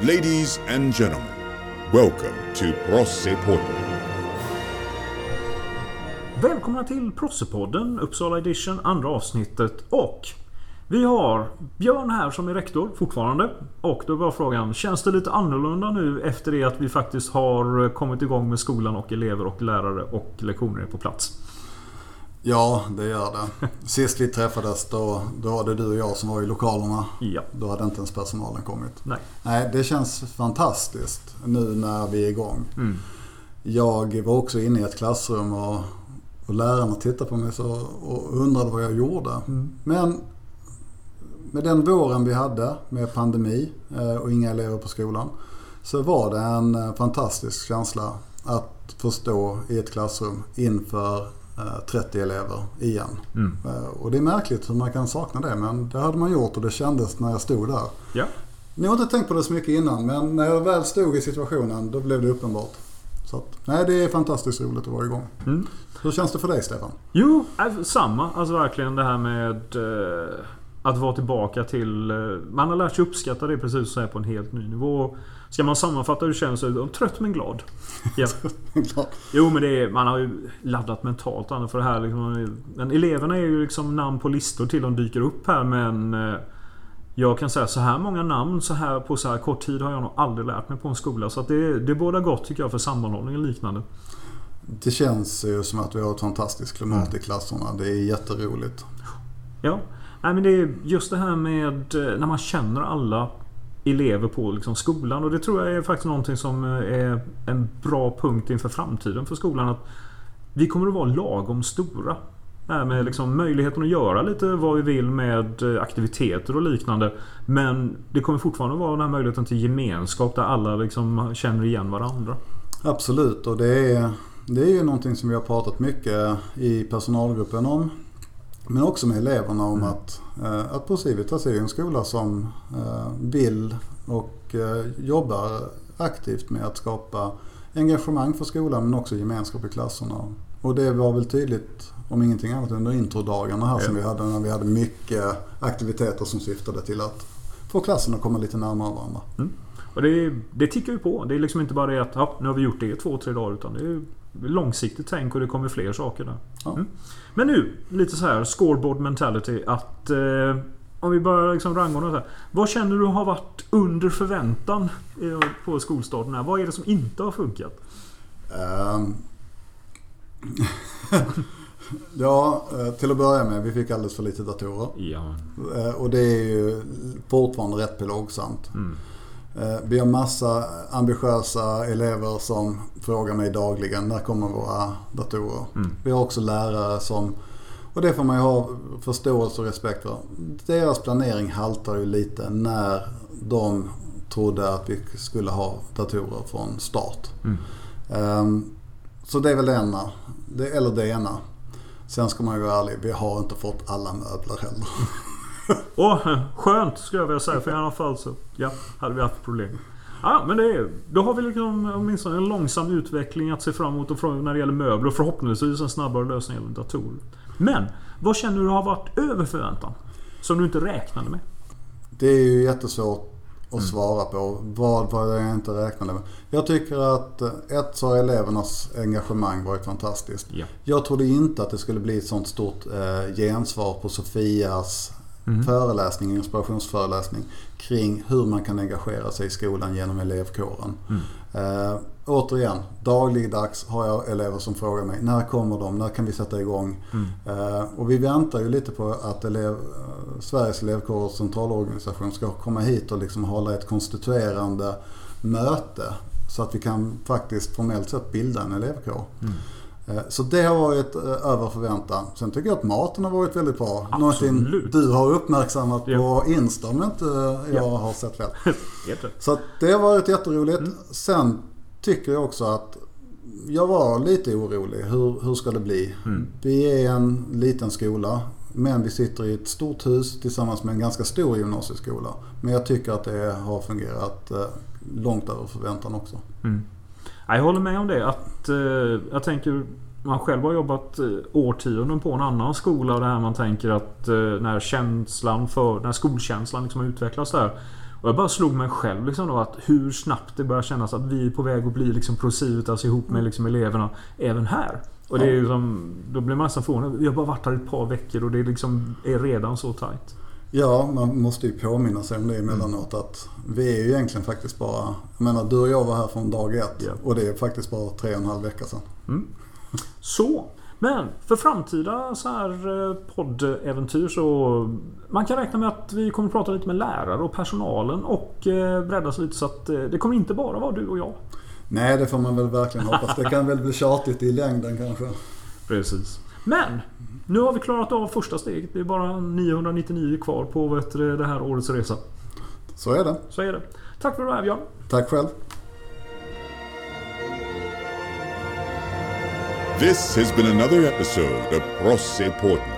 Ladies and gentlemen, welcome to Prossepodden. Välkomna till Prossepodden Uppsala Edition, andra avsnittet. Och vi har Björn här som är rektor fortfarande. Och då var frågan, känns det lite annorlunda nu efter det att vi faktiskt har kommit igång med skolan och elever och lärare och lektioner är på plats? Ja, det gör det. Sist vi träffades då, då var det du och jag som var i lokalerna. Ja. Då hade inte ens personalen kommit. Nej. Nej, det känns fantastiskt nu när vi är igång. Mm. Jag var också inne i ett klassrum och, och lärarna tittade på mig så, och undrade vad jag gjorde. Mm. Men med den våren vi hade med pandemi eh, och inga elever på skolan så var det en eh, fantastisk känsla att få stå i ett klassrum inför 30 elever igen. Mm. Eh, Och det är märkligt hur man kan sakna det men det hade man gjort och det kändes när jag stod där. Ja. Ni har inte tänkt på det så mycket innan men när jag väl stod i situationen då blev det uppenbart. Så att, nej, det är fantastiskt roligt att vara igång. Mm. Hur känns det för dig Stefan? Jo, äh, samma. Alltså verkligen det här med eh, att vara tillbaka till... Eh, man har lärt sig uppskatta det precis så här på en helt ny nivå. Ska man sammanfatta hur det känns så är trött men glad. Ja. Jo men det är, man har ju laddat mentalt för det här. Liksom, men eleverna är ju liksom namn på listor till de dyker upp här men... eh, Jag kan säga så här många namn så här på så här kort tid har jag nog aldrig lärt mig på en skola. Så det, det båda gott tycker jag för sammanhållning och liknande. Det känns ju som att vi har ett fantastiskt klimat i klasserna. Det är jätteroligt. Ja. Nej men det är just det här med eh, när man känner alla elever på liksom skolan. Och det tror jag är faktiskt någonting som eh, är en bra punkt inför framtiden för skolan. Att vi kommer att vara lagom stora. Det här med liksom möjligheten att göra lite vad vi vill med eh, aktiviteter och liknande. Men det kommer fortfarande vara den här möjligheten till gemenskap där alla liksom känner igen varandra. Absolut och det är, det är ju någonting som vi har pratat mycket i personalgruppen om. Men också med eleverna om att, eh, att Procivitas är en skola som eh, vill och eh, jobbar aktivt med att skapa engagemang för skolan men också gemenskap i klasserna. Och det var väl tydligt, om ingenting annat, under introdagarna här Ja. som vi hade när vi hade mycket aktiviteter som syftade till att få klassen att komma lite närmare varandra. Och det, det tickar ju på. Det är liksom inte bara det att ja, nu har vi gjort det i två, tre dagar. Utan det är långsiktigt tänk och det kommer fler saker där. Ja. Mm. Men nu, lite så här scoreboard mentality. Att eh, om vi börjar liksom rangordna så här. Vad känner du har varit under förväntan eh, på skolstarten? Här? Vad är det som inte har funkat? Ehm. ja, eh, till att börja med, vi fick alldeles för lite datorer. Ja. Eh, Och det är ju fortfarande rätt plågsamt. Mm. Eh, Vi har massa ambitiösa elever som frågar mig dagligen när kommer våra datorer. Mm. Vi har också lärare som, och det får man ju ha förståelse och respekt för. Deras planering haltar ju lite när de trodde att vi skulle ha datorer från start. Mm. Ehm, Så det är väl det ena. Det, eller det ena. Sen ska man ju vara ärlig, vi har inte fått alla möbler heller. Åh, skönt skulle jag vilja säga. För i alla fall så ja, hade vi haft problem. Ja, men det är, då har vi liksom åtminstone en långsam utveckling att se fram emot och från- när det gäller möbler och förhoppningsvis en snabbare lösning när det gäller datorer. Men vad känner du har varit över förväntan? Som du inte räknade med? Det är ju jättesvårt att svara på. Vad var det jag inte räknade med? Jag tycker att eh, ett så har elevernas engagemang varit fantastiskt. Ja. Jag trodde inte att det skulle bli ett sånt stort eh, gensvar på Sofias Mm. föreläsning, inspirationsföreläsning kring hur man kan engagera sig i skolan genom elevkåren. Mm. Eh, återigen, dagligdags har jag elever som frågar mig när kommer de? När kan vi sätta igång? Mm. Eh, och vi väntar ju lite på att elev, eh, Sveriges elevkårers centralorganisation ska komma hit och liksom hålla ett konstituerande möte. Så att vi kan faktiskt formellt sett bilda en elevkår. Mm. Eh, Så det har varit eh, över förväntan. Sen tycker jag att maten har varit väldigt bra. Absolut. Någonting du har uppmärksammat Ja. på Insta om inte jag Ja. har sett fel. Så det har varit jätteroligt. Mm. Sen tycker jag också att jag var lite orolig. Hur, hur ska det bli? Mm. Vi är en liten skola. Men vi sitter i ett stort hus tillsammans med en ganska stor gymnasieskola. Men jag tycker att det har fungerat eh, långt över förväntan också. Mm. Ja, Jag håller med om det. Att, eh, jag tänker man själv har jobbat eh, årtionden på en annan skola. Det här man tänker att eh, när känslan för, när skolkänslan liksom har utvecklats där. Och jag bara slog mig själv liksom då att hur snabbt det börjar kännas att vi är på väg att bli liksom Procivitas ihop med liksom eleverna även här. Och det är ju som, då blir man nästan förvånad. Vi har bara varit här ett par veckor och det liksom är redan så tajt. Ja, man måste ju påminna sig om det emellanåt att vi är ju egentligen faktiskt bara... Jag menar, du och jag var här från dag ett Ja. och det är faktiskt bara tre och en halv vecka sedan. Så. Men för framtida så här eh, poddäventyr så... Man kan räkna med att vi kommer att prata lite med lärare och personalen och eh, bredda sig lite så att eh, det kommer inte bara vara du och jag. Nej, det får man väl verkligen hoppas. Det kan väl bli tjatigt i längden kanske. Precis. Men! Nu har vi klarat av första steget. Det är bara 999 kvar på vet du, det här årets resa. Så är det. Så är det. Tack för det här Björn. Tack själv. This has been another episode of Prosse Portland.